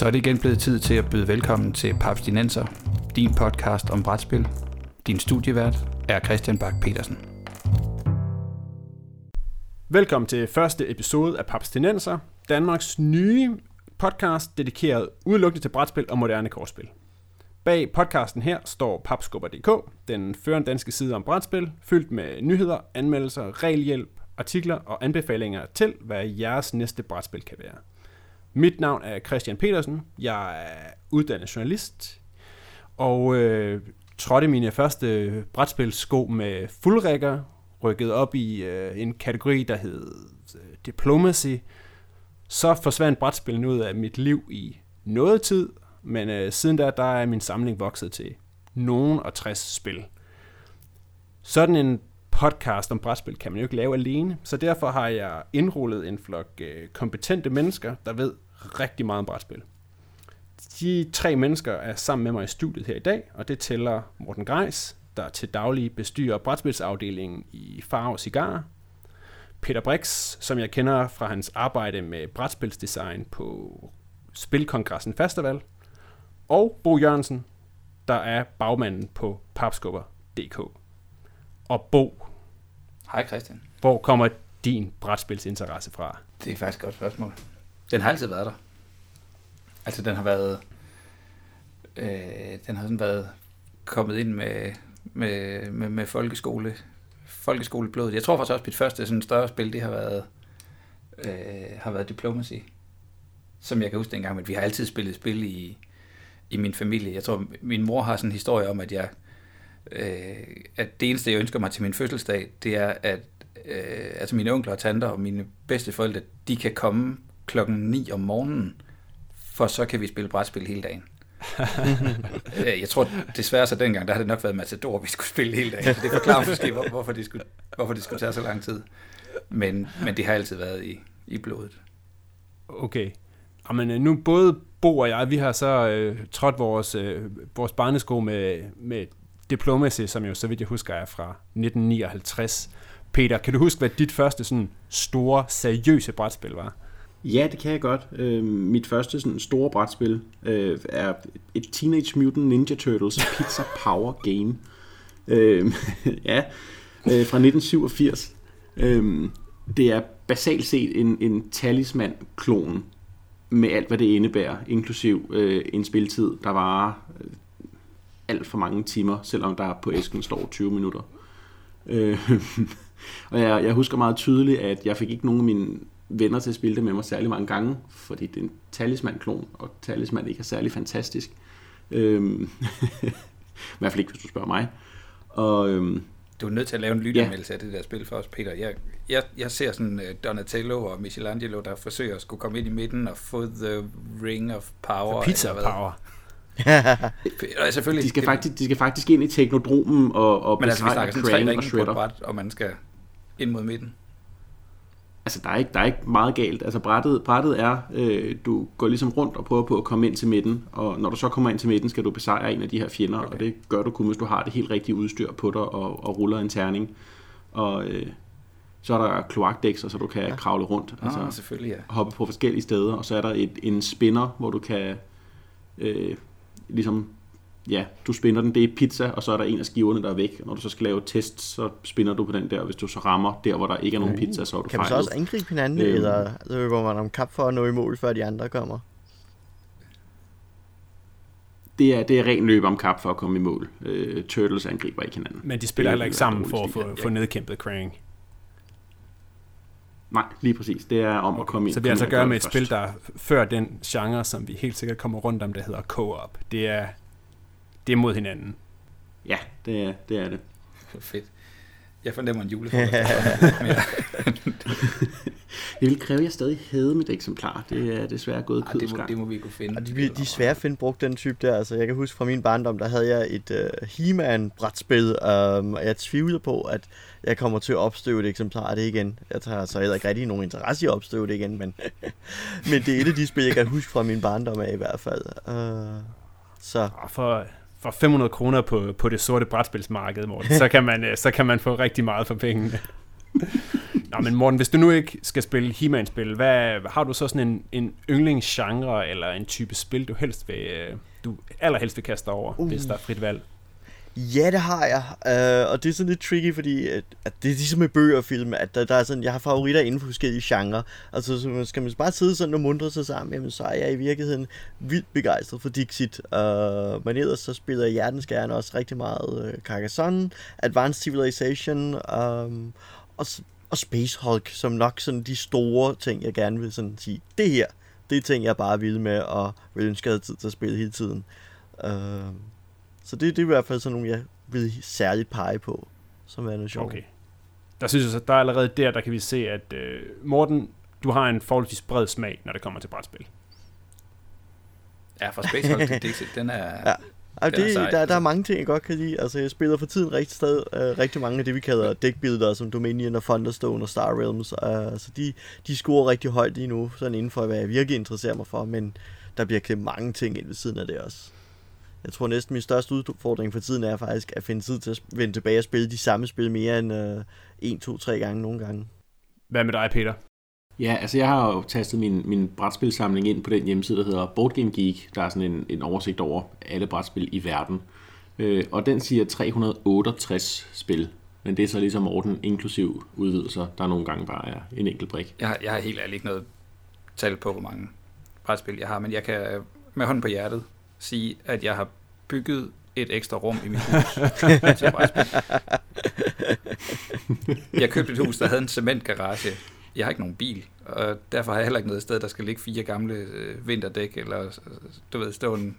Så er det igen blevet tid til at byde velkommen til Papstinenser, din podcast om brætspil. Din studievært er Christian Bak petersen Velkommen til første episode af Papstinenser, Danmarks nye podcast dedikeret udelukkende til brætspil og moderne kortspil. Bag podcasten her står papskubber.dk, den førende danske side om brætspil, fyldt med nyheder, anmeldelser, regelhjælp, artikler og anbefalinger til, hvad jeres næste brætspil kan være. Mit navn er Christian Petersen, jeg er uddannet journalist, og øh, trådte mine første brætspilsko med fuldrækker, rykket op i øh, en kategori, der hed øh, Diplomacy. Så forsvandt brætspillene ud af mit liv i noget tid, men øh, siden da, der er min samling vokset til nogen og 60 spil. Sådan en podcast om brætspil kan man jo ikke lave alene, så derfor har jeg indrullet en flok øh, kompetente mennesker, der ved rigtig meget om brætspil. De tre mennesker er sammen med mig i studiet her i dag, og det tæller Morten Greis, der til daglig bestyrer brætspilsafdelingen i Farve Cigar. Peter Brix, som jeg kender fra hans arbejde med brætspilsdesign på Spilkongressen Festival. Og Bo Jørgensen, der er bagmanden på papskubber.dk. Og Bo, Hej Christian. hvor kommer din brætspilsinteresse fra? Det er faktisk et godt spørgsmål. Den har altid været der. Altså den har været, øh, den har sådan været kommet ind med, med, med, med folkeskole, folkeskoleblodet. Jeg tror faktisk også, at mit første sådan større spil, det har været, øh, har været Diplomacy. Som jeg kan huske dengang, men vi har altid spillet spil i, i min familie. Jeg tror, min mor har sådan en historie om, at jeg, øh, at det eneste, jeg ønsker mig til min fødselsdag, det er, at øh, altså mine onkler og tanter og mine bedsteforældre, de kan komme klokken 9 om morgenen, for så kan vi spille brætspil hele dagen. Øh, jeg tror desværre så dengang, der har det nok været Matador, vi skulle spille hele dagen. Så det forklarer måske, hvor, hvorfor, det skulle, hvorfor det skulle tage så lang tid. Men, men det har altid været i, i blodet. Okay. Jamen, øh, nu både Bo og jeg, vi har så øh, trådt vores, øh, vores barnesko med, med Diplomacy, som jo så vidt jeg husker er fra 1959. Peter, kan du huske, hvad dit første sådan store, seriøse brætspil var? Ja, det kan jeg godt. Øh, mit første sådan store brætspil øh, er et Teenage Mutant Ninja Turtles Pizza Power Game. Øh, ja, øh, fra 1987. Øh, det er basalt set en, en talisman-klon med alt, hvad det indebærer, inklusiv øh, en spiltid, der øh, alt for mange timer, selvom der på æsken står 20 minutter. Øh, og jeg, jeg husker meget tydeligt, at jeg fik ikke nogen af mine venner til at spille det med mig særlig mange gange, fordi det er en talisman-klon, og talisman ikke er særlig fantastisk. Øhm, I hvert fald ikke, hvis du spørger mig. Og, øhm, Du er nødt til at lave en lyttermeldelse ja. af det der spil for os, Peter. Jeg, jeg, jeg ser sådan uh, Donatello og Michelangelo, der forsøger at skulle komme ind i midten og få the ring of power. Pizza eller hvad. Power. Og selvfølgelig, de, skal faktisk, de skal faktisk ind i teknodromen og, og Men altså, vi snakker sådan tre ringe på bræt, og man skal ind mod midten. Altså, der er ikke, der er ikke meget galt. Altså, brættet, brættet er, øh, du går ligesom rundt og prøver på at komme ind til midten, og når du så kommer ind til midten, skal du besejre en af de her fjender, okay. og det gør du kun, hvis du har det helt rigtige udstyr på dig og, og ruller en terning. Og øh, så er der kloakdækser, så du kan ja. kravle rundt. Altså, ah, selvfølgelig, ja. hoppe på forskellige steder, og så er der et, en spinner, hvor du kan øh, ligesom, ja, du spinder den, det er pizza, og så er der en af skiverne, der er væk. Når du så skal lave test, så spinder du på den der, og hvis du så rammer der, hvor der ikke er nogen pizza, så er du Kan man så også angribe hinanden, Øhm. eller løber man om kap for at nå i mål, før de andre kommer? Det er, det er ren løb om kap for at komme i mål. Øh, Turtles angriber ikke hinanden. Men de spiller er heller ikke sammen for at få, Ja. få nedkæmpet Krang. Nej, lige præcis. Det er om at komme ind. Så vi har altså at gøre med et først. spil, der er før den genre, som vi helt sikkert kommer rundt om, der hedder co-op. Det er, det er mod hinanden. Ja, det er det. Er det. Fedt. Jeg fornemmer en julefrokost. Jeg vil kræve, at jeg stadig havde mit eksemplar. Det er desværre gået Ej, det, må, det må vi kunne finde. Og de, de er svære at finde brugt, den type der. Altså, jeg kan huske fra min barndom, der havde jeg et uh, He-Man-brætspil, um, og jeg tvivler på, at jeg kommer til at opstøve et eksemplar af det igen. Jeg tager så heller ikke rigtig nogen interesse i at opstøve det igen, men, men det er et af de spil, jeg kan huske fra min barndom af i hvert fald. Uh, så Og for, for 500 kroner på, på det sorte brætspilsmarked, Morten, så, kan man, øh, så kan man få rigtig meget for pengene. Nå, men Morten, hvis du nu ikke skal spille He-Man-spil, hvad, har du så sådan en, en yndlingsgenre eller en type spil, du helst vil, øh, du allerhelst vil kaste over, uh. hvis der er frit valg? Ja, det har jeg. Uh, og det er sådan lidt tricky, fordi at, at det er ligesom med bøger og film, at der, der er sådan, jeg har favoritter inden for forskellige genrer. Altså, så skal man bare sidde sådan og mundre sig sammen, jamen, så er jeg i virkeligheden vildt begejstret for Dixit. Uh, men ellers så spiller jeg hjertens gerne også rigtig meget uh, Carcassonne, Advanced Civilization um, og, og Space Hulk, som nok sådan de store ting, jeg gerne vil sådan sige, det her, det er ting, jeg bare vil med, og vil ønske, at jeg havde tid til at spille hele tiden. Uh, så det, det er i hvert fald sådan nogle, jeg vil særligt pege på, som er noget sjovt. Okay. Der synes jeg så, der er allerede der, der kan vi se, at uh, Morten, du har en forholdsvis bred smag, når det kommer til brætspil. Ja, fra Space Hulk til Dixit, den er... Ja. Altså, det, der, der er mange ting, jeg godt kan lide. Altså, jeg spiller for tiden rigtig, sted, uh, rigtig mange af det, vi kalder deckbuilder, som Dominion og Thunderstone og Star Realms. Uh, så de, de scorer rigtig højt lige nu, sådan inden for, hvad jeg virkelig interesserer mig for. Men der bliver kæmpe mange ting ind ved siden af det også. Jeg tror næsten min største udfordring for tiden er faktisk at finde tid til at vende tilbage og spille de samme spil mere end uh, 1, 2, 3 gange nogle gange. Hvad med dig, Peter? Ja, altså jeg har jo tastet min, min brætspilsamling ind på den hjemmeside, der hedder Board Game Geek. Der er sådan en, en oversigt over alle brætspil i verden. Øh, og den siger 368 spil. Men det er så ligesom orden inklusiv udvidelser, der nogle gange bare er en enkelt brik. Jeg har, jeg har helt ærligt ikke noget tal på, hvor mange brætspil jeg har, men jeg kan med hånden på hjertet sige, at jeg har bygget et ekstra rum i mit hus til brætspil. Jeg købte et hus, der havde en cementgarage. Jeg har ikke nogen bil, og derfor har jeg heller ikke noget sted, der skal ligge fire gamle øh, vinterdæk, eller du ved, stå en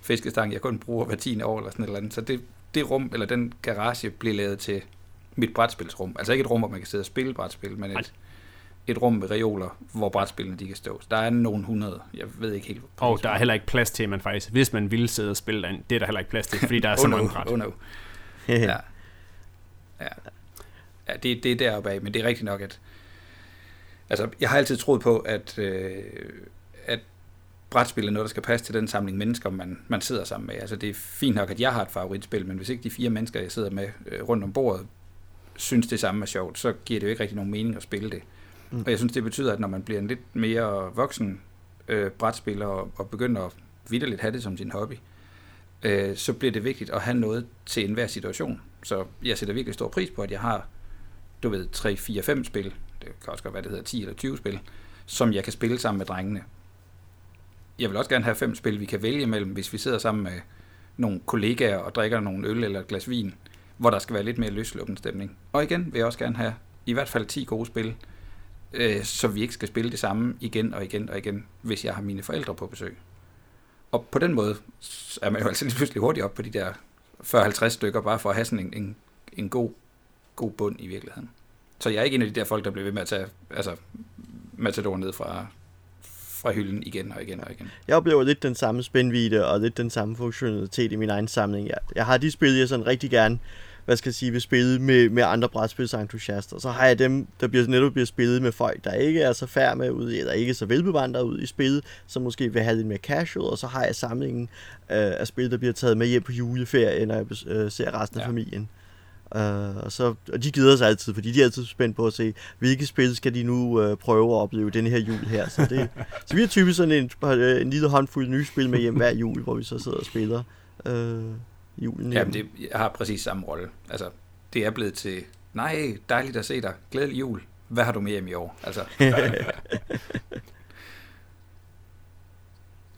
fiskestang, jeg kun bruger hver tiende år, eller sådan et eller andet. Så det, det rum, eller den garage, bliver lavet til mit brætspilsrum. Altså ikke et rum, hvor man kan sidde og spille brætspil, men et, et rum med reoler, hvor brætspillene de kan stå. Der er nogen 100, jeg ved ikke helt. Og der er heller ikke plads til, man faktisk, hvis man ville sidde og spille den, det er der heller ikke plads til, fordi der er oh så no, mange bræt. Oh no. ja. Ja. ja det, det er deroppe af, men det er rigtigt nok, at altså, jeg har altid troet på, at, øh, at brætspil er noget, der skal passe til den samling mennesker, man, man sidder sammen med. Altså, det er fint nok, at jeg har et favoritspil, men hvis ikke de fire mennesker, jeg sidder med øh, rundt om bordet, synes det samme er sjovt, så giver det jo ikke rigtig nogen mening at spille det. Mm. Og jeg synes, det betyder, at når man bliver en lidt mere voksen øh, brætspiller og, og begynder at vidderligt have det som sin hobby, øh, så bliver det vigtigt at have noget til enhver situation. Så jeg sætter virkelig stor pris på, at jeg har, du ved, 3, 4, 5 spil, Øh, kan også godt være, det hedder 10 eller 20 spil, som jeg kan spille sammen med drengene. Jeg vil også gerne have fem spil, vi kan vælge mellem, hvis vi sidder sammen med nogle kollegaer og drikker nogle øl eller et glas vin, hvor der skal være lidt mere løsluppen stemning. Og igen vil jeg også gerne have i hvert fald 10 gode spil, øh, så vi ikke skal spille det samme igen og igen og igen, hvis jeg har mine forældre på besøg. Og på den måde er man jo altså lige pludselig hurtigt op på de der 40-50 stykker, bare for at have sådan en, en, en god, god bund i virkeligheden. Så jeg er ikke en af de der folk, der bliver ved med at tage altså, Matador ned fra, fra hylden igen og igen og igen. Jeg oplever lidt den samme spændvidde og lidt den samme funktionalitet i min egen samling. Jeg, jeg har de spil, jeg sådan rigtig gerne hvad skal jeg sige, vil spille med, med andre brætspilsentusiaster. Så har jeg dem, der bliver, netop bliver spillet med folk, der ikke er så færd med ud, eller ikke så velbevandret ud i spillet, som måske vil have lidt mere casual, og så har jeg samlingen øh, af spil, der bliver taget med hjem på juleferie, når jeg øh, ser resten ja. af familien. Uh, og, så, og de gider sig altid, fordi de er altid spændt på at se, hvilke spil skal de nu uh, prøve at opleve denne her jul her. Så, det, så vi har typisk sådan en, en lille håndfuld nye spil med hjem hver jul, hvor vi så sidder og spiller. Uh, julen. Jamen, det, har præcis samme rolle. Altså, det er blevet til, nej, dejligt at se dig, glædelig jul. Hvad har du med hjem i år? Altså,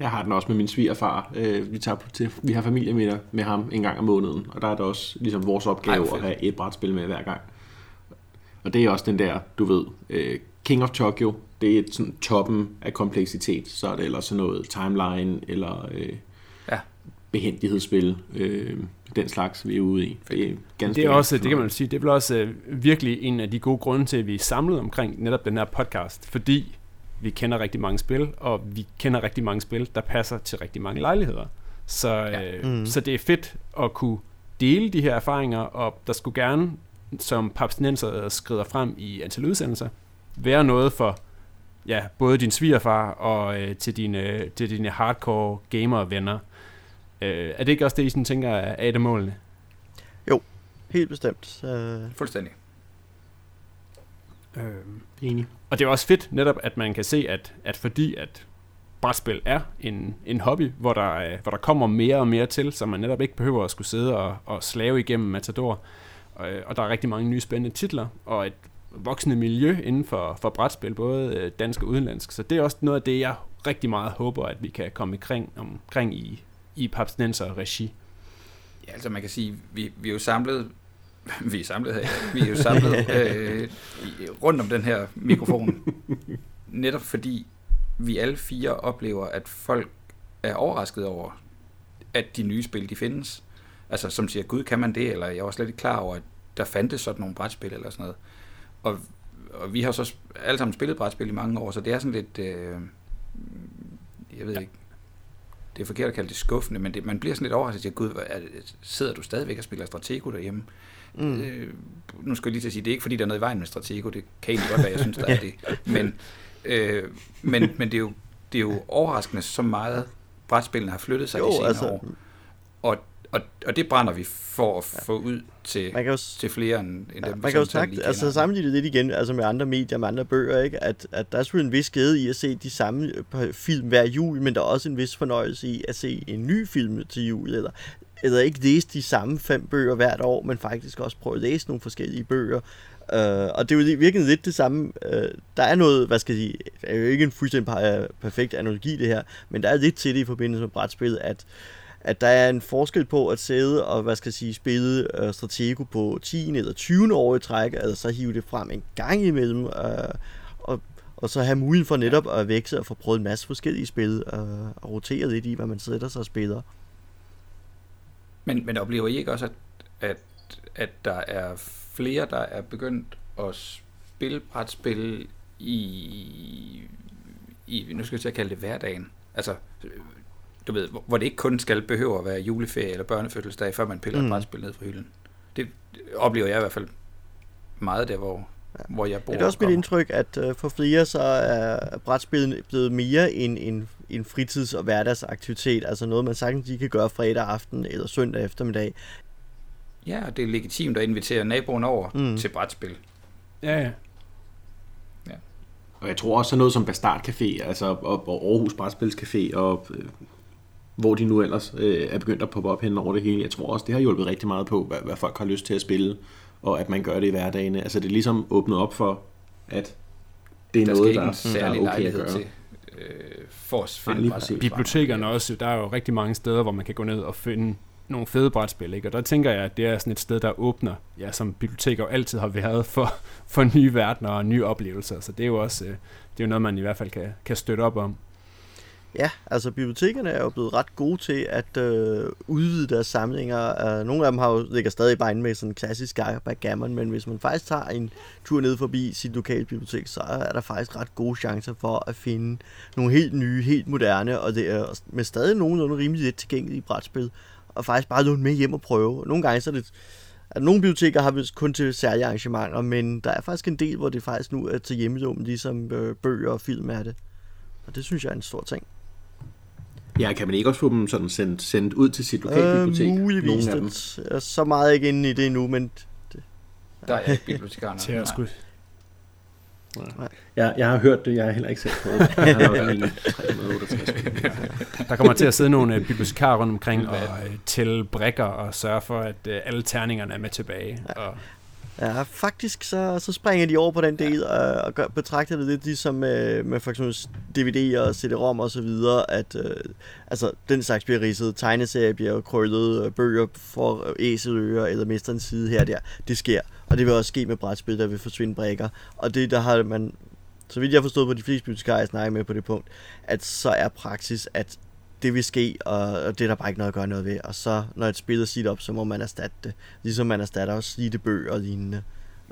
jeg har den også med min svigerfar. Øh, vi, tager på til, vi har familie med, med ham en gang om måneden, og der er det også ligesom vores opgave Ej, at have et brætspil med hver gang. Og det er også den der, du ved, øh, King of Tokyo, det er sådan toppen af kompleksitet, så er det ellers sådan noget timeline, eller øh, behendighedsspil, øh, den slags, vi er ude i. Det er, ganske det er også, det kan man sige, det er vel også øh, virkelig en af de gode grunde til, at vi er samlet omkring netop den her podcast, fordi vi kender rigtig mange spil, og vi kender rigtig mange spil, der passer til rigtig mange lejligheder. Så, ja. øh, mm. så det er fedt at kunne dele de her erfaringer, og der skulle gerne, som papstinenser skrider frem i antal udsendelser, være noget for ja, både din svigerfar og øh, til, dine, til dine hardcore gamer-venner, Øh, er det ikke også det, I sådan tænker er et af målene? Jo, helt bestemt. Uh... Fuldstændig. Øhm, Enig. og det er også fedt netop, at man kan se, at, at fordi at brætspil er en, en hobby, hvor der, er, hvor der kommer mere og mere til, så man netop ikke behøver at skulle sidde og, og slave igennem Matador. Og, og der er rigtig mange nye spændende titler, og et voksende miljø inden for, for brætspil, både øh, dansk og udenlandsk. Så det er også noget af det, jeg rigtig meget håber, at vi kan komme omkring, omkring i, i Papsnenser regi. Ja, altså man kan sige, vi, vi er jo samlet, vi er samlet her, vi er jo samlet øh, rundt om den her mikrofon, netop fordi vi alle fire oplever, at folk er overrasket over, at de nye spil, de findes. Altså som siger, gud, kan man det? Eller jeg var slet ikke klar over, at der fandtes sådan nogle brætspil eller sådan noget. Og, og vi har så alle sammen spillet brætspil i mange år, så det er sådan lidt, øh, jeg ved ikke, det er forkert at kalde det skuffende, men det, man bliver sådan lidt overrasket til, gud, er sidder du stadigvæk og spiller Stratego derhjemme? Mm. Mm. Øh, nu skal jeg lige til at sige, det er ikke fordi, der er noget i vejen med Stratego, det kan egentlig godt være, jeg synes, der er det. Men, øh, men, men det, er jo, det er jo overraskende, så meget brætspillene har flyttet sig Jo, de senere altså- år. Og, og, og det brænder vi for at få ud til, Man kan jo, til flere end, end ja, dem, man kan jo snakke, altså sammenligne det lidt igen, altså med andre medier, med andre bøger, ikke? At, at der er selvfølgelig en vis glæde i at se de samme øh, film hver jul, men der er også en vis fornøjelse i at se en ny film til jul, eller, eller ikke læse de samme fem bøger hvert år, men faktisk også prøve at læse nogle forskellige bøger. Uh, og det er jo virkelig lidt det samme. Uh, der er noget, hvad skal jeg sige, det er jo ikke en fuldstændig perfekt analogi det her, men der er lidt til det i forbindelse med brætspillet, at at der er en forskel på at sidde og, hvad skal jeg sige, spille uh, Stratego på 10. eller 20. år i træk, altså så hive det frem en gang imellem, uh, og, og så have muligheden for netop at vækse og få prøvet en masse forskellige spil, uh, og rotere lidt i, hvad man sætter sig og spiller. Men, men oplever I ikke også, at, at, at der er flere, der er begyndt at spille brætspil i, i, nu skal jeg til at kalde det hverdagen. Altså, øh, du ved, hvor det ikke kun skal behøve at være juleferie eller børnefødselsdag, før man piller mm. Et brætspil ned fra hylden. Det oplever jeg i hvert fald meget der, hvor, ja. hvor jeg bor. Det er også og mit indtryk, at uh, for flere så er brætspillet blevet mere en, en, en fritids- og hverdagsaktivitet, altså noget man sagtens lige kan gøre fredag aften eller søndag eftermiddag. Ja, det er legitimt at invitere naboen over Mm. til brætspil. Ja, ja. Og jeg tror også sådan noget som Bastard Café, altså og, og Aarhus Brætspilscafé, og øh, hvor de nu ellers øh, er begyndt at poppe op hen over det hele. Jeg tror også, det har hjulpet rigtig meget på, hvad, hvad folk har lyst til at spille, og at man gør det i hverdagen. Altså det er ligesom åbnet op for, at det er Der noget, der, en særlig der er okay at gøre. til øh, for Nej, finde brætspil. præcis. bibliotekerne også, der er jo rigtig mange steder, hvor man kan gå ned og finde nogle fede brætspil, ikke? Og der tænker jeg, at det er sådan et sted, der åbner, ja, som biblioteker jo altid har været for, for nye verdener og nye oplevelser. Så det er jo også, øh, det er jo noget, man i hvert fald kan, kan støtte op om. Ja, altså bibliotekerne er jo blevet ret gode til at øh, udvide deres samlinger. Uh, nogle af dem har jo, ligger stadig bare inde med sådan en klassisk backgammon, men hvis man faktisk tager en tur ned forbi sit lokale bibliotek, så er der faktisk ret gode chancer for at finde nogle helt nye, helt moderne, og det er med stadig nogenlunde rimelig let tilgængelige brætspil, og faktisk bare låne med hjem og prøve. Nogle gange så er det at nogle biblioteker har vist kun til særlige arrangementer, men der er faktisk en del, hvor det faktisk nu er til hjemmelån, ligesom øh, bøger og film er det. Og det synes jeg er en stor ting. Ja, kan man ikke også få dem sådan sendt, sendt ud til sit lokalbibliotek? Øh, muligvis. Nogle af dem. Det er så meget ikke inde i det endnu, men Der er ikke bibliotekarerne. Til at skulle, Jeg, jeg har hørt det, jeg har heller ikke selv prøvet det. Jeg har nok min 368. der kommer til at sidde nogle øh, bibliotekarer rundt omkring og øh, tælle brækker og sørge for, at øh, alle terningerne er med tilbage. Og, ja, faktisk så, så springer de over på den del og, og gør, betragter det lidt ligesom med, med for eksempel DVD og CD-ROM og så videre, at øh, altså, den slags bliver ridset, tegneserier bliver krøllet, øh, bøger for æseløer eller mesterens side her og der, det sker. Og det vil også ske med brætspil, der vil forsvinde brækker. Og det der har man, så vidt jeg har forstået på de fleste bibliotekarer, jeg snakker med på det punkt, at så er praksis, at det vil ske, og og det er der bare ikke noget at gøre noget ved. Og så, når et spil er sit op, så må man erstatte det. Ligesom man erstatter også slidte bøger og lignende.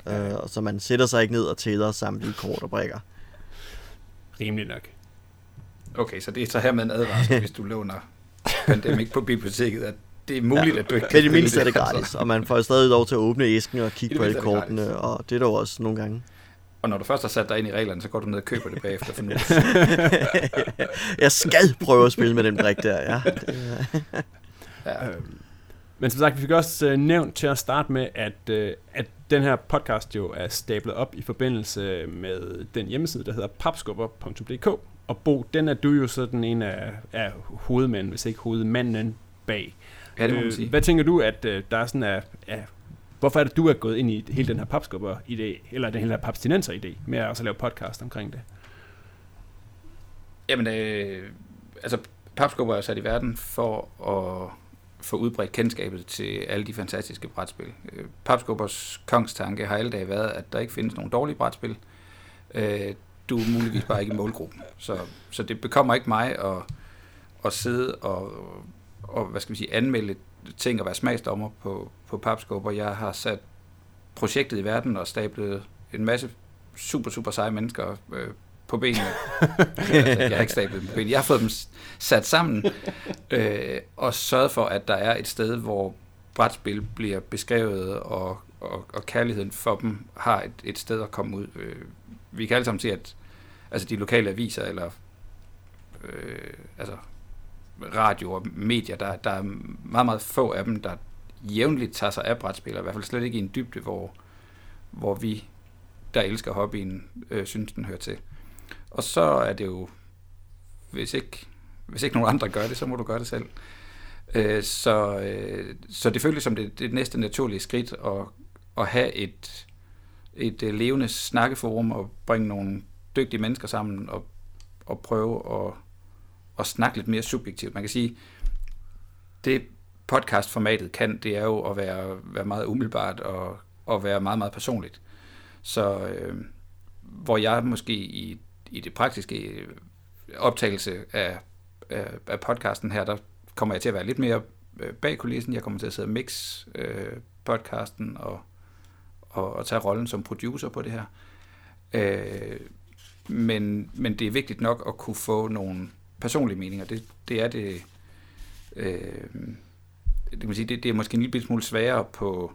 Ja. Uh, så man sætter sig ikke ned og tæller samtlige kort og brækker. rimelig nok. Okay, så det er så her med en advarsel, hvis du låner Pandemic på biblioteket, at det er muligt, Ja. at du ikke Men kan i det mindste er det altså. gratis, og man får stadig lov til at åbne æsken og kigge det på alle det kortene, og det er der også nogle gange. Og når du først har sat dig ind i reglerne, så går du ned og køber det bagefter for nu. jeg skal prøve at spille med den brik der, ja. Ja. Øh, Men som sagt, vi fik også øh, nævnt til at starte med, at, øh, at den her podcast jo er stablet op i forbindelse med den hjemmeside, der hedder papskubber.dk. Og Bo, den er du jo sådan en af, af hovedmænd, hvis ikke hovedmanden bag. Ja, det må man Øh, sige. Hvad tænker du, at øh, der er sådan af, af Hvorfor er det, du er gået ind i hele den her papskubber-idé, eller den her papstinenser-idé, med at også lave podcast omkring det? Jamen, øh, altså, Papskubber er sat i verden for at få udbredt kendskabet til alle de fantastiske brætspil. Øh, Papskubbers kongstanke har alle dage været, at der ikke findes nogen dårlige brætspil. Øh, du er muligvis bare ikke i målgruppen. Så, så det bekommer ikke mig at, at sidde og, og, hvad skal man sige, anmelde ting og være smagsdommer på, på Papskubber. Jeg har sat projektet i verden og stablet en masse super, super seje mennesker øh, på benene. jeg har ikke stablet dem på benene. Jeg har fået dem sat sammen øh, og sørget for, at der er et sted, hvor brætspil bliver beskrevet, og, og, og kærligheden for dem har et, et sted at komme ud. Øh, vi kan alle sammen se, at altså de lokale aviser, eller øh, altså radio og medier, der, der er meget, meget få af dem, der jævnligt tager sig af brætspil, og i hvert fald slet ikke i en dybde, hvor, hvor vi, der elsker hobbyen, øh, synes, den hører til. Og så er det jo, hvis ikke, hvis ikke nogen andre gør det, så må du gøre det selv. Øh, så, øh, så det føles som det, det næste naturlige skridt at, at have et, et øh, levende snakkeforum og bringe nogle dygtige mennesker sammen og, og prøve at, at snakke lidt mere subjektivt. Man kan sige, det podcastformatet kan, det er jo at være, være meget umiddelbart og, og være meget, meget personligt. Så øh, hvor jeg måske i, i det praktiske øh, optagelse af, af, af podcasten her, der kommer jeg til at være lidt mere øh, bag kulissen. Jeg kommer til at sidde og mix øh, podcasten og, og, og tage rollen som producer på det her. Øh, men, men det er vigtigt nok at kunne få nogle personlige meninger. Det, det er det... Øh, det, kan man sige, det, det er måske en lille smule sværere på,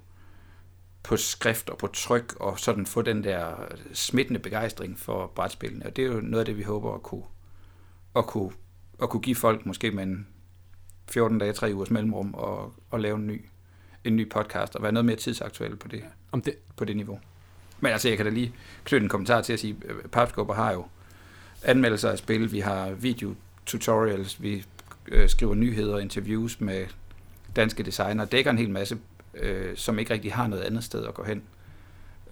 på skrift og på tryk, og sådan få den der smittende begejstring for brætspillene. Og det er jo noget af det, vi håber at kunne, at kunne, at kunne give folk, måske med en 14 dage, 3 ugers mellemrum, og, og lave en ny, en ny podcast, og være noget mere tidsaktuel på det, Om det, på det niveau. Men altså, jeg kan da lige knytte en kommentar til at sige, at Papskubber har jo anmeldelser af spil, vi har tutorials, vi øh, skriver nyheder og interviews med danske designer, dækker en hel masse, øh, som ikke rigtig har noget andet sted at gå hen.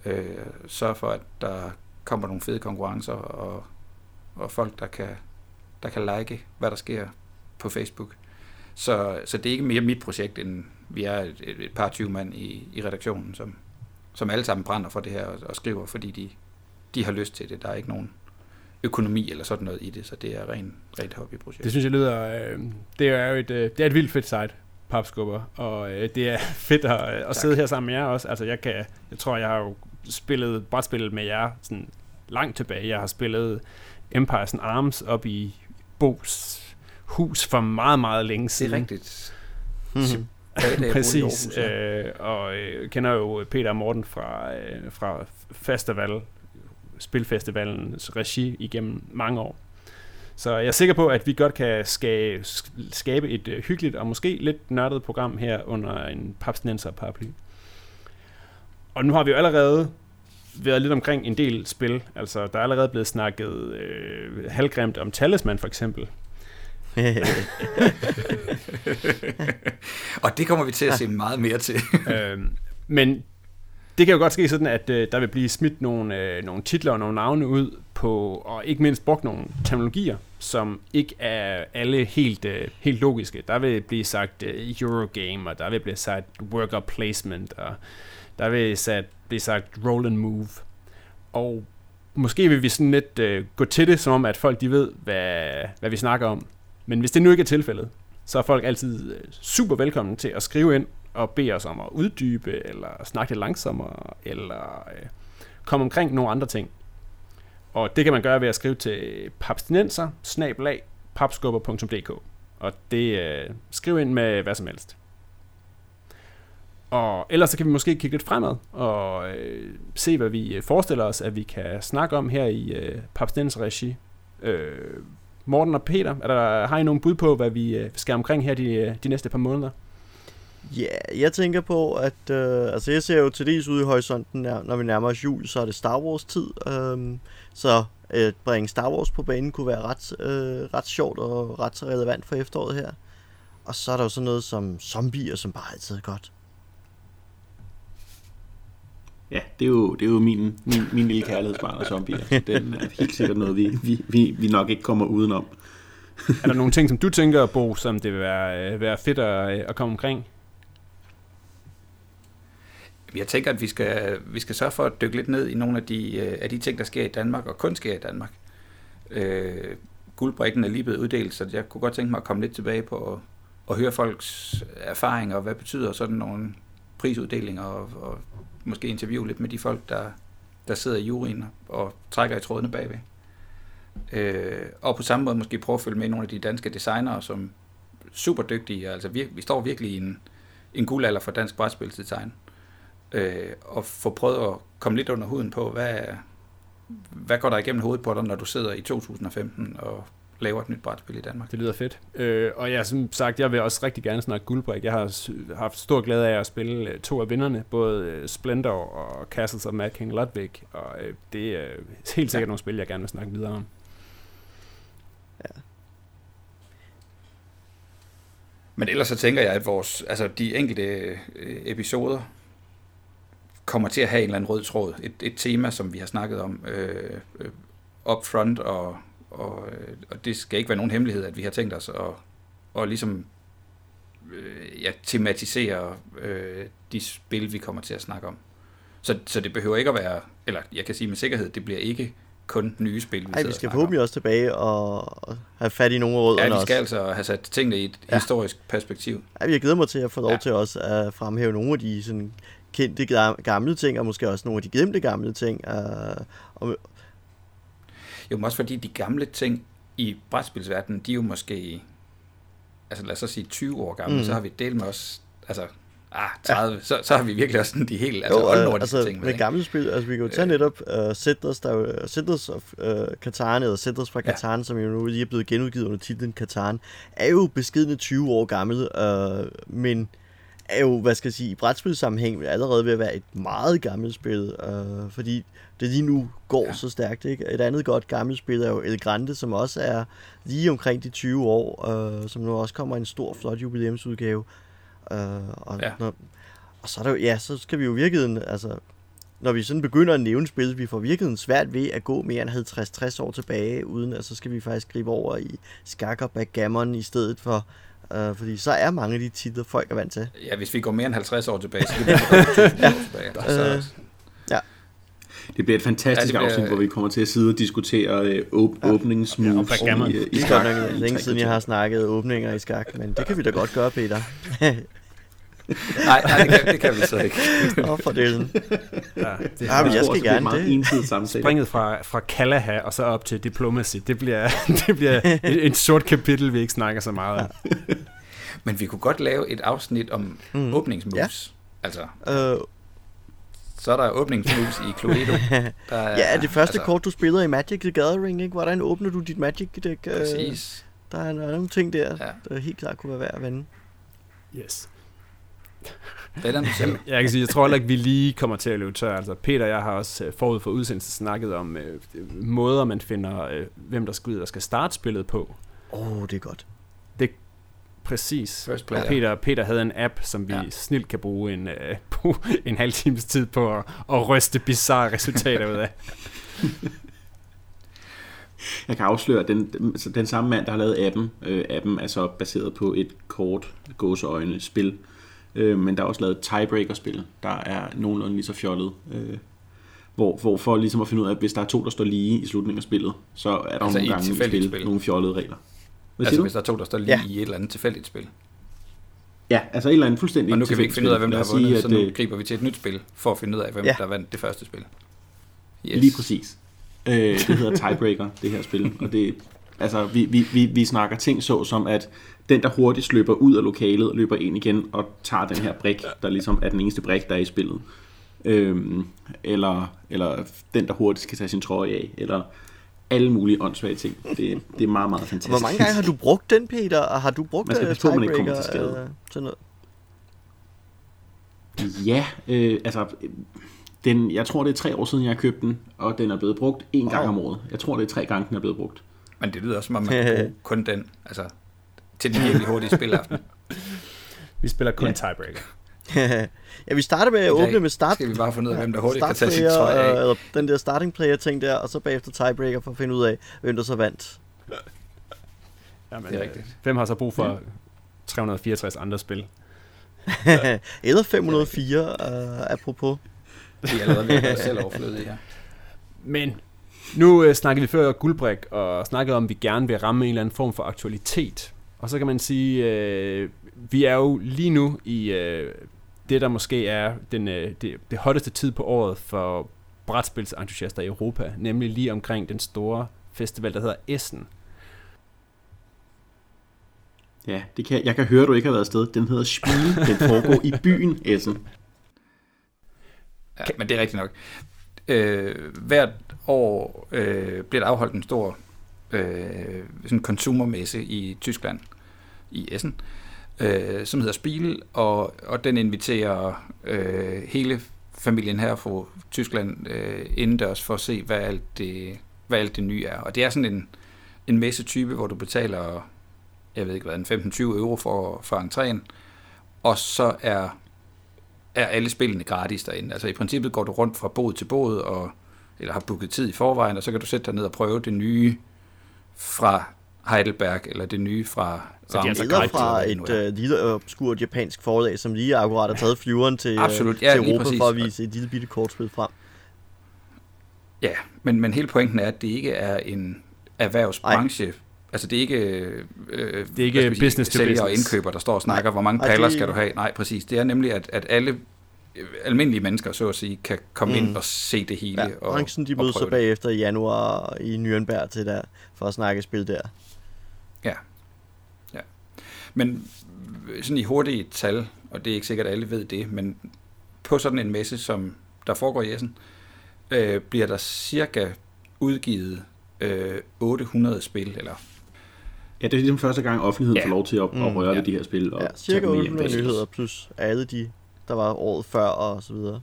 Øh, sørg for, at der kommer nogle fede konkurrencer, og, og folk, der kan, der kan like, hvad der sker på Facebook. Så, så det er ikke mere mit projekt, end vi er et, et, et par 20 mand i, i redaktionen, som, som alle sammen brænder for det her og, og skriver, fordi de, de har lyst til det. Der er ikke nogen økonomi eller sådan noget i det, så det er ren, rent hobbyprojekt. det synes jeg lyder... Øh, det er jo et, øh, det er et vildt fedt site, papskubber, og øh, det er fedt at, øh, at sidde her sammen med jer også. Altså, jeg kan... Jeg tror, jeg har jo spillet brætspillet med jer sådan langt tilbage. Jeg har spillet Empires and Arms op i Bos hus for meget, meget længe det siden. er rigtigt. Mhm. I Præcis, Aarhus, ja. øh, og øh, kender jo Peter og Morten fra, øh, fra festival, Spilfestivalens regi igennem mange år. Så jeg er sikker på, at vi godt kan skabe, et øh, hyggeligt og måske lidt nørdet program her under en papsnenser paraply. Og nu har vi jo allerede været lidt omkring en del spil. Altså, der er allerede blevet snakket øh, halvgrimt om Talisman for eksempel. og det kommer vi til at se meget mere til. øhm, men det kan jo godt ske sådan, at øh, der vil blive smidt nogle, øh, nogle titler og nogle navne ud på, og ikke mindst brugt nogle terminologier, som ikke er alle helt, øh, helt logiske. Der vil blive sagt øh, Eurogame, og der vil blive sagt worker placement, og der vil sat, blive sagt roll and move. Og måske vil vi sådan lidt øh, gå til det, som om at folk de ved, hvad, hvad vi snakker om. Men hvis det nu ikke er tilfældet, så er folk altid øh, super velkommen til at skrive ind og bede os om at uddybe, eller snakke lidt langsommere, eller øh, komme omkring nogle andre ting. Og det kan man gøre ved at skrive til papstinenser, snabelag, papskubber.dk. Og det øh, skriv ind med hvad som helst. Og ellers så kan vi måske kigge lidt fremad og øh, se, hvad vi øh, forestiller os, at vi kan snakke om her i øh, Papstinenser regi. Øh, Morten og Peter, er der, har I nogen bud på, hvad vi øh, skal omkring her de, øh, de næste par måneder? Ja, jeg tænker på, at øh, altså jeg ser jo til dels ude i horisonten, når vi nærmer os jul, så er det Star Wars tid. Øh, så at bringe Star Wars på banen kunne være ret, øh, ret sjovt og ret relevant for efteråret her. Og så er der jo sådan noget som zombier, som bare altid er godt. Ja, det er jo, det er jo min, min, min lille kærlighedsbarn af zombier. Den er helt sikkert noget, vi, vi, vi, vi nok ikke kommer udenom. er der nogle ting, som du tænker, Bo, som det vil være, øh, være fedt at, øh, at komme omkring? Jeg tænker, at vi skal, vi skal sørge for at dykke lidt ned i nogle af de, øh, af de ting, der sker i Danmark, og kun sker i Danmark. Øh, guldbrikken er lige blevet uddelt, så jeg kunne godt tænke mig at komme lidt tilbage på at, høre folks erfaringer, og hvad betyder sådan nogle prisuddelinger, og, og måske interviewe lidt med de folk, der, der sidder i juryen og trækker i trådene bagved. Øh, og på samme måde måske prøve at følge med nogle af de danske designere, som er super dygtige. Altså, vi, vi står virkelig i en, en guldalder for dansk brætspilsdesign øh, og få prøvet at komme lidt under huden på, hvad, hvad går der igennem hovedet på dig, når du sidder i 2015 og laver et nyt brætspil i Danmark. Det lyder fedt. Øh, og ja, som sagt, jeg vil også rigtig gerne snakke guldbrik. Jeg har haft stor glæde af at spille øh, to af vinderne, både øh, Splendor og Castles of Mad King Ludwig, og øh, det er helt sikkert ja. nogle spil, jeg gerne vil snakke videre om. Ja. Men ellers så tænker jeg, at vores, altså de enkelte øh, episoder, kommer til at have en eller anden rød tråd. Et, et tema, som vi har snakket om øh, øh, up front, og, og, øh, og det skal ikke være nogen hemmelighed, at vi har tænkt os at, og ligesom øh, ja, tematisere øh, de spil, vi kommer til at snakke om. Så, så det behøver ikke at være, eller jeg kan sige med sikkerhed, det bliver ikke kun nye spil, vi Ej, vi skal forhåbentlig også tilbage og have fat i nogle rødderne Ja, vi skal også. altså have sat tingene i et ja. historisk perspektiv. Ja, jeg glæder mig til at få lov ja. til også at fremhæve nogle af de sådan, kendte gamle ting, og måske også nogle af de glemte gamle ting. Uh, og... Jo, men også fordi de gamle ting i brætspilsverdenen, de er jo måske, altså lad os så sige 20 år gamle, mm. så har vi delt med os, altså ah, 30, ja. så, så har vi virkelig også sådan de helt altså, jo, uh, altså, ting med. med gamle spil, altså vi kan jo tage øh. netop uh, Settlers, der uh, Settlers of uh, Catan, eller Settlers fra Catan, ja. som jo nu lige er blevet genudgivet under titlen Catan, er jo beskidende 20 år gammel, uh, men er jo, hvad skal jeg sige, i brætspilsammenhæng allerede ved at være et meget gammelt spil, øh, fordi det lige nu går ja. så stærkt. Ikke? Et andet godt gammelt spil er jo El Grande, som også er lige omkring de 20 år, øh, som nu også kommer en stor, flot jubilæumsudgave. Øh, og, ja. når, og så er der jo, ja, så skal vi jo virkelig, altså, når vi sådan begynder at nævne spil, vi får virkelig svært ved at gå mere end 50-60 år tilbage, uden at så skal vi faktisk gribe over i skak og backgammon i stedet for Uh, fordi så er mange af de titler, folk er vant til. Ja, hvis vi går mere end 50 år tilbage, så kan vi gå ja. tilbage. Uh, ja. Det bliver et fantastisk ja, bliver... afsnit, hvor vi kommer til at sidde og diskutere uh, op- ja. åbningsmoves ja, i, i, i skak. Det er længe siden, jeg har snakket åbninger i skak, men det kan vi da godt gøre, Peter. nej, nej det, kan, det kan vi så ikke. Åh, oh, for delen. Ja, det, ja, men jeg skal gerne det. Springet fra, fra Kalaha og så op til Diplomacy, det bliver, det bliver et, et sort kapitel, vi ikke snakker så meget om. Ja. Men vi kunne godt lave et afsnit om mm. åbningsmoves. Ja. Altså, øh, så er der åbningsmoves i Cluedo. Der er, ja, det første altså, kort, du spiller i Magic the Gathering, ikke? hvordan åbner du dit Magic deck? Øh, Præcis. Der er nogle ting der, ja. der helt klart kunne være værd at vende. Yes. End selv. Jeg kan sige, jeg tror heller ikke, vi lige kommer til at løbe tør. Altså, Peter og jeg har også øh, forud for udsendelsen snakket om øh, måder, man finder, øh, hvem der skal ud og skal starte spillet på. Åh, oh, det er godt. Det Præcis. Player, Peter, Peter havde en app, som vi ja. snilt kan bruge en, uh, en halv times tid på at, at ryste bizarre resultater ud af. Jeg kan afsløre, at den, den, den samme mand, der har lavet appen, øh, appen er så baseret på et kort gåseøjne spil, Øh, men der er også lavet tiebreaker-spil, der er nogenlunde lige så fjollet. Øh, hvor, hvor for ligesom at finde ud af, at hvis der er to, der står lige i slutningen af spillet, så er der altså nogle gange spil, spil, nogle fjollede regler. Hvad altså hvis der er to, der står lige ja. i et eller andet tilfældigt spil. Ja, altså et eller andet fuldstændig Og nu kan vi ikke finde ud af, hvem der har vundet, sige, så nu øh, griber vi til et nyt spil, for at finde ud af, hvem ja. der vandt det første spil. Yes. Lige præcis. Øh, det hedder Tiebreaker, det her spil, og det Altså, vi, vi, vi, vi snakker ting så som, at den, der hurtigt løber ud af lokalet, løber ind igen og tager den her brik, der ligesom er den eneste brik, der er i spillet. Øhm, eller, eller den, der hurtigt skal tage sin trøje af, eller alle mulige åndssvage ting. Det, det er meget, meget fantastisk. Hvor mange gange har du brugt den, Peter? Og har du brugt man skal uh, passe på, man ikke kommer til skade. Uh, sådan noget? Ja, øh, altså, den, jeg tror, det er tre år siden, jeg købte den, og den er blevet brugt en gang om året. Jeg tror, det er tre gange, den er blevet brugt. Men det lyder også, som om man kan kun den, altså til den virkelig hurtige spilaften. Vi spiller kun Ja. tiebreaker. ja, vi starter med at åbne med start. Skal vi bare finde ud af, hvem der hurtigt kan tage sit tøj af. eller den der starting player ting der, og så bagefter tiebreaker for at finde ud af, hvem der så vandt. Jamen, Det er øh, rigtigt. Hvem har så brug for 364 andre spil? eller 504, øh, apropos. Vi er allerede ved at selv overflødige her. Men nu øh, snakkede vi før guldbrik, og snakkede om, at vi gerne vil ramme en eller anden form for aktualitet. Og så kan man sige, øh, vi er jo lige nu i øh, det, der måske er den, øh, det, det hotteste tid på året for brætspilsentusiaster i Europa, nemlig lige omkring den store festival, der hedder Essen. Ja, det kan, jeg kan høre, du ikke har været afsted. Den hedder Spiel. Den foregår i byen Essen. Ja, men det er rigtigt nok. Øh, hvert år øh, bliver der afholdt en stor øh, sådan konsumermesse i Tyskland, i Essen, øh, som hedder Spiel, og, og den inviterer øh, hele familien her fra Tyskland øh, indendørs for at se, hvad alt det, hvad alt det nye er. Og det er sådan en, en messetype, hvor du betaler, jeg ved ikke hvad, en 15-20 euro for, for entréen, og så er er alle spillene gratis derinde. Altså i princippet går du rundt fra bod til bod, og, eller har booket tid i forvejen, og så kan du sætte dig ned og prøve det nye fra Heidelberg, eller det nye fra Så de er altså guide fra et øh, lille obskurt japansk forlag, som lige akkurat har taget flyveren til, øh, Absolut, ja, til Europa præcis. for at vise et lille bitte kortspil frem. Ja, men, men hele pointen er, at det ikke er en erhvervsbranche. Ej. Altså det er ikke, øh, Det er ikke sige, business to sælger og business. indkøber, der står og snakker, hvor mange paller det- skal du have. Nej, præcis. Det er nemlig, at, at alle øh, almindelige mennesker, så at sige, kan komme mm. Ind og se det hele. Ja, og, branchen de og mødes så bagefter i januar i Nürnberg til der, for at snakke spil der. Men øh, sådan i hurtige tal, og det er ikke sikkert, at alle ved det, men på sådan en messe, som der foregår i Essen, øh, bliver der cirka udgivet øh, 800 spil, eller Ja, det er ligesom første gang, offentligheden Ja. får lov til at, Mm, at røre ja. ved de her spil. Og Ja, cirka dem med hjem 800 bagefter. nyheder, plus alle de, der var året før og så videre.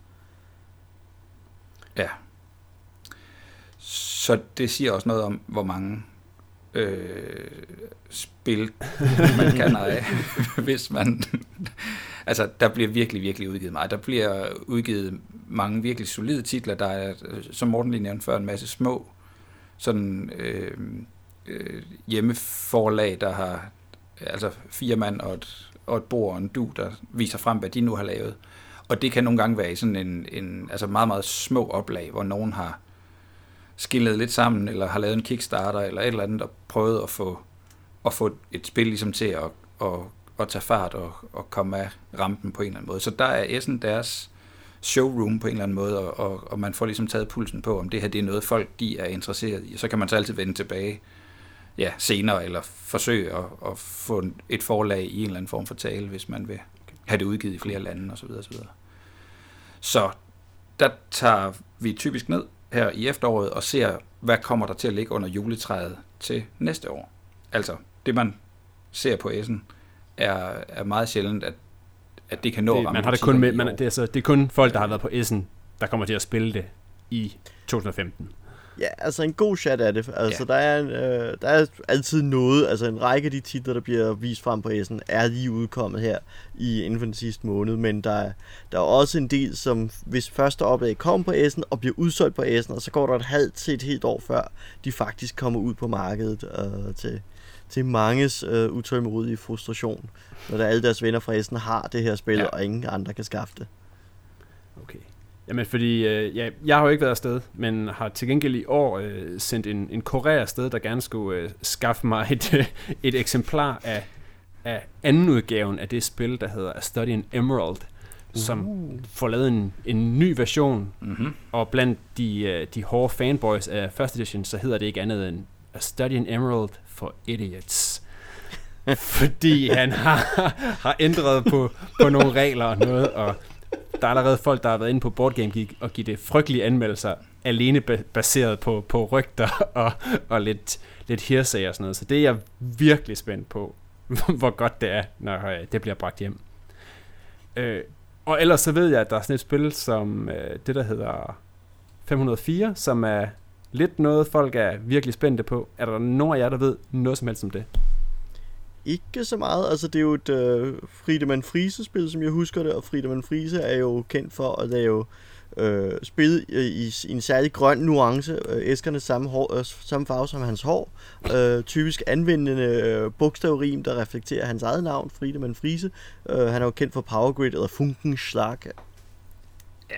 ja. Så det siger også noget om, hvor mange øh, spil man kan eje, hvis man... altså, der bliver virkelig, virkelig udgivet meget. Der bliver udgivet mange virkelig solide titler. Der er, øh, som Morten lige nævnte før, en masse små sådan øh, øh, hjemmeforlag, der har altså fire mand og et, og et bord og en du, der viser frem, hvad de nu har lavet. Og det kan nogle gange være i sådan en, en altså meget, meget små oplag, hvor nogen har skillet lidt sammen, eller har lavet en kickstarter, eller et eller andet, og prøvet at få, at få et spil ligesom til at, at, at tage fart og, og komme af rampen på en eller anden måde. Så der er Essen deres showroom på en eller anden måde, og, og, og man får ligesom taget pulsen på, om det her det er noget, folk de er interesseret i. Så kan man så altid vende tilbage ja, senere, eller forsøge at, at få et forlag i en eller anden form for tale, hvis man vil have det udgivet i flere lande osv. osv. Så der tager vi typisk ned her i efteråret og ser, hvad kommer der til at ligge under juletræet til næste år. Altså, det man ser på Essen, er, er meget sjældent, at, at det kan nå at Det, ramme man har det kun med, man, det, er, så, det er kun folk, der har været på Essen, der kommer til at spille det i 2015. Ja, altså en god chat er det. Altså, Ja. der, er en, øh, der er altid noget, altså en række af de titler, der bliver vist frem på Essen, er lige udkommet her i inden for den sidste måned, men der er, der er også en del, som hvis første oplag kommer på Essen og bliver udsolgt på Essen, og så går der et halvt til et helt år før, de faktisk kommer ud på markedet øh, til, til manges øh, utålmodige frustration, når der alle deres venner fra Essen har det her spil, ja. og ingen andre kan skaffe det. Okay. Jamen, fordi øh, ja, jeg har jo ikke været afsted, men har til gengæld i år øh, sendt en, en kurér afsted, der gerne skulle øh, skaffe mig et, øh, et eksemplar af, af anden udgaven af det spil, der hedder A Study in Emerald, som får lavet en, en ny version, Mm-hmm. og blandt de, øh, de hårde fanboys af First Edition, så hedder det ikke andet end A Study in Emerald for Idiots. Fordi han har, har ændret på, på nogle regler og noget, og der er allerede folk, der har været inde på Board Game Geek og give det frygtelige anmeldelser, alene baseret på, på rygter og, og lidt, lidt hearsay og sådan noget. Så det er jeg virkelig spændt på, hvor godt det er, når øh, det bliver bragt hjem. Øh, Og ellers så ved jeg, at der er sådan et spil som øh, det, der hedder 504, som er lidt noget, folk er virkelig spændte på. Er der nogen af jer, der ved noget som helst om det? Ikke så meget. Altså, det er jo et øh, Friedemann Friese-spil, som jeg husker det, og Friedemann Friese er jo kendt for at lave øh, spil i, i, i en særlig grøn nuance. Øh, æskerne samme, hår, øh, samme farve som hans hår. Øh, typisk anvendende øh, bogstavrim, der reflekterer hans eget navn, Friedemann Friese. Øh, han er jo kendt for Power Grid eller Funkenschlag.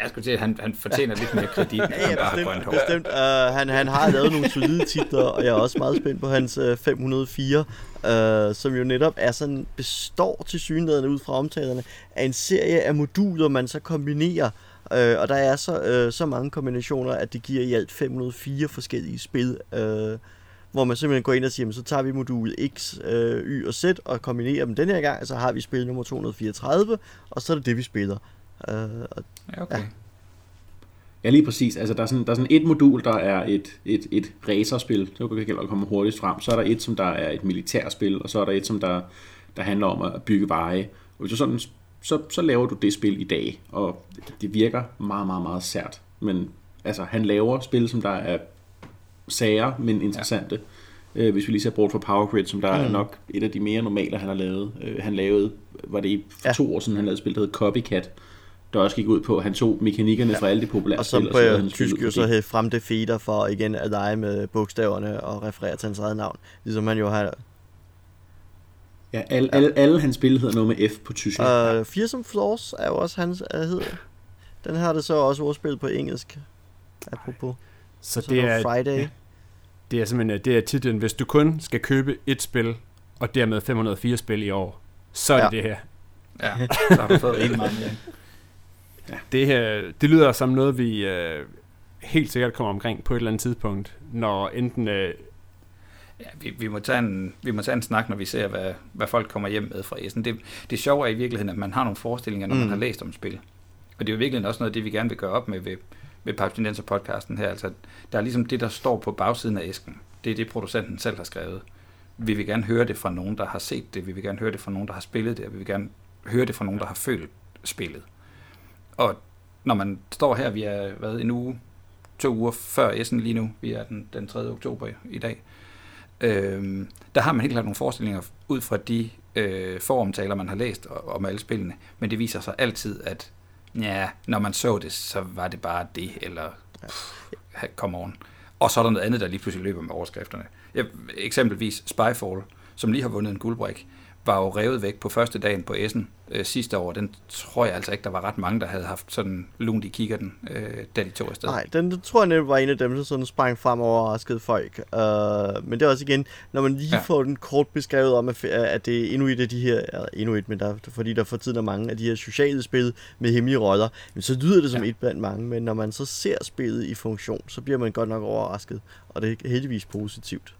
Jeg skulle til, at han, han fortjener lidt mere kredit, end Ja, ja, bare bestemt. grønt hår. bestemt. Uh, han, han har lavet nogle solide titler, og jeg er også meget spændt på hans uh, 504, uh, som jo netop er sådan, består til synligheden ud fra omtalerne af en serie af moduler, man så kombinerer. Uh, og der er så, uh, så mange kombinationer, at det giver i alt 504 forskellige spil. Uh, hvor man simpelthen går ind og siger, "Men så tager vi modul X, øh, Y og Z og kombinerer dem den her gang, så har vi spil nummer 234, og så er det det, vi spiller. Øh, og Ja, okay. Ja, lige præcis. Altså, der er sådan, der er sådan et modul, der er et, et, et racerspil, så kan det komme hurtigst frem. Så er der et, som der er et militærspil, og så er der et, som der, der handler om at bygge veje. Og hvis du sådan, så, så laver du det spil i dag, og det virker meget, meget, meget sært. Men altså, han laver spil, som der er sager, men interessante. Ja. Øh, hvis vi lige ser bort fra Power Grid, som der mm. er nok et af de mere normale, han har lavet. Øh, han lavede, var det i- for Ja. to år siden, han lavede et spil, der hed Copycat, der også gik ud på, at han tog mekanikkerne ja. fra alle de populære Og spil, så på spil tysk jo så hed frem det feeder for igen at lege med bogstaverne og referere til hans eget navn. Ligesom han jo har... Ja, alle, alle, alle hans spil hedder noget med F på tysk. Uh, Uh, Fearsome Floors er jo også hans uh, hed. Den har det så også ordspil på engelsk. Apropos. Så Så det det er, Friday. ja. det er simpelthen det er titlen, hvis du kun skal købe et spil, og dermed 504 spil i år, så er det Ja. det her. Ja, så har du fået rigtig meget Det her, det lyder som noget, vi øh, helt sikkert kommer omkring på et eller andet tidspunkt, når enten... Øh, Ja, vi, vi, må tage en, vi må tage en snak, når vi ser, hvad, hvad folk kommer hjem med fra Essen. Det, det sjove er i virkeligheden, at man har nogle forestillinger, når mm. man har læst om spil. Og det er jo virkelig også noget af det, vi gerne vil gøre op med ved, ved Papstinenser podcasten her. Altså, der er ligesom det, der står på bagsiden af æsken. Det er det, producenten selv har skrevet. Vi vil gerne høre det fra nogen, der har set det. Vi vil gerne høre det fra nogen, der har spillet det. Vi vil gerne høre det fra nogen, der har følt spillet. Og når man står her, vi er hvad, en uge, to uger før Essen lige nu. Vi er den, den 3. oktober i dag. øh, der har man helt klart nogle forestillinger ud fra de øh, foromtaler, man har læst om alle spillene. Men det viser sig altid, at ja, når man så det, så var det bare det, eller pff, come on. Og så er der noget andet, der lige pludselig løber med overskrifterne. Ja, eksempelvis Spyfall, som lige har vundet en guldbrik, var jo revet væk på første dagen på Essen øh, sidste år. Den tror jeg altså ikke, der var ret mange, der havde haft sådan lunt i kikkerten, øh, da de tog afsted. Nej, den den tror jeg netop var en af dem, der sådan sprang frem og overraskede folk. Uh, men det er også igen, når man lige Ja. får den kort beskrevet om, at, at det er endnu et af de her, eller endnu et, men der, fordi der for tiden er mange af de her sociale spil med hemmelige roller, men så lyder det som ja. et blandt mange, men når man så ser spillet i funktion, så bliver man godt nok overrasket, og det er heldigvis positivt.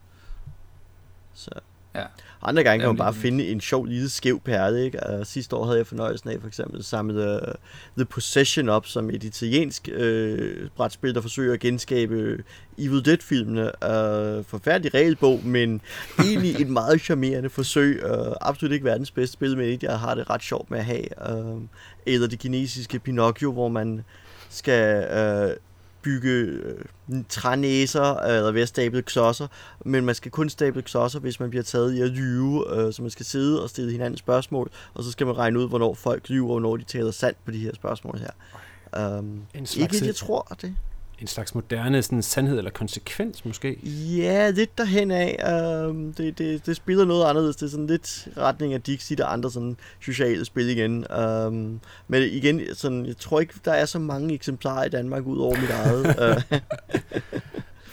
Så. Ja. Andre gange kan man bare finde en sjov lille skæv perle, ikke? Uh, sidste år havde jeg fornøjelsen af for eksempel at samle uh, The Possession op som et italiensk øh, brætspil, der forsøger at genskabe øh, Evil Dead-filmene. Øh, forfærdelig regelbog, men egentlig et meget charmerende forsøg. Øh, absolut ikke verdens bedste spil, men et, jeg har det ret sjovt med at have. Øh, eller det kinesiske Pinocchio, hvor man skal øh, bygge øh, trænæser, øh, eller ved at stable klodser, men man skal kun stable klodser, hvis man bliver taget i at lyve, øh, så man skal sidde og stille hinanden spørgsmål, og så skal man regne ud, hvornår folk lyver, og hvornår de taler sandt på de her spørgsmål her. Um, En slags, ikke, jeg tror det. En slags moderne sådan, sandhed eller konsekvens måske. Ja, lidt derhen af. Um, det, det, det spiller noget anderledes. Det er sådan lidt retning af Dixit og andre sådan sociale spil igen. Um, men igen, sådan, jeg tror ikke, der er så mange eksemplarer i Danmark ud over mit eget. uh,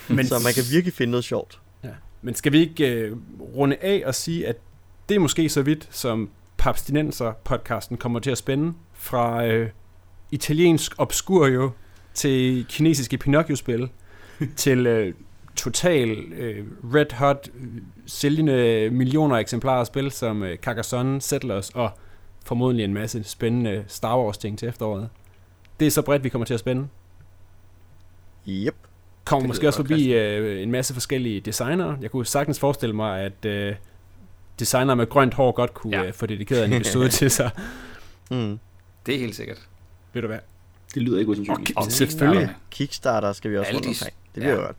Men, så man kan virkelig finde noget sjovt. ja. Men skal vi ikke øh, runde af og sige, at det er måske så vidt, som Papstinenser-podcasten kommer til at spænde fra øh, italiensk obscurio til kinesiske Pinocchio-spil til øh, total øh, red hot sælgende millioner af eksemplarer af spil som øh, Carcassonne, Settlers og formodentlig en masse spændende Star Wars ting til efteråret. Det er så bredt, vi kommer til at spænde. Yep. Kommer Det måske også forbi øh, en masse forskellige designere. Jeg kunne sagtens forestille mig, at øh, designer med grønt hår godt kunne ja. øh, få dedikeret en episode til sig. Mm. Det er helt sikkert. Ved du hvad? Det lyder ikke usandsynligt. Og selvfølgelig. Ja, Kickstarter skal vi også rundt omkring. Det bliver ja. ja. godt.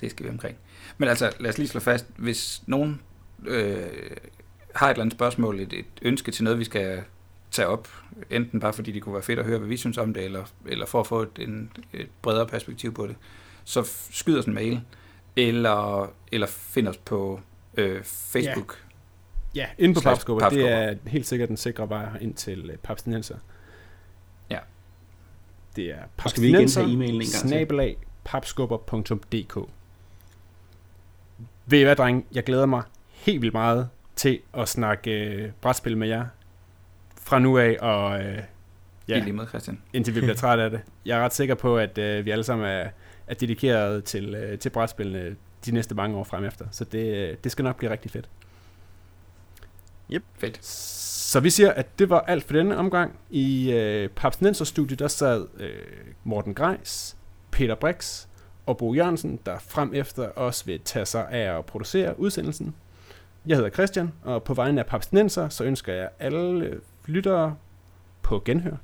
Det skal vi omkring. Men altså, lad os lige slå fast, hvis nogen øh, har et eller andet spørgsmål, et, et ønske til noget, vi skal tage op, enten bare fordi det kunne være fedt at høre, hvad vi synes om det, eller, eller for at få et, en, et bredere perspektiv på det, så skyd os en mail, eller, eller find os på øh, Facebook. Ja, inde på papskubber. Det er helt sikkert den sikre vej ind til øh, papstinenser. Ja. Det er Og skal vi ikke papstinenser, gentage e-mailen en gang til? snabelag, papskubber.dk Ved I hvad, dreng? Jeg glæder mig helt vildt meget til at snakke øh, brætspil med jer fra nu af, og øh, Ja. ja, I lige med, Christian. indtil vi bliver trætte af det. Jeg er ret sikker på, at øh, vi alle sammen er, er dedikeret til, øh, til brætspillene de næste mange år frem efter. Så det, øh, det skal nok blive rigtig fedt. Fedt. Så vi siger, at det var alt for denne omgang. I øh, Papsnenser studie der sad øh, Morten Greis, Peter Brix og Bo Jørgensen, der frem efter os vil tage sig af at producere udsendelsen. Jeg hedder Christian, og på vegne af Papsnenser, så ønsker jeg alle lyttere på genhør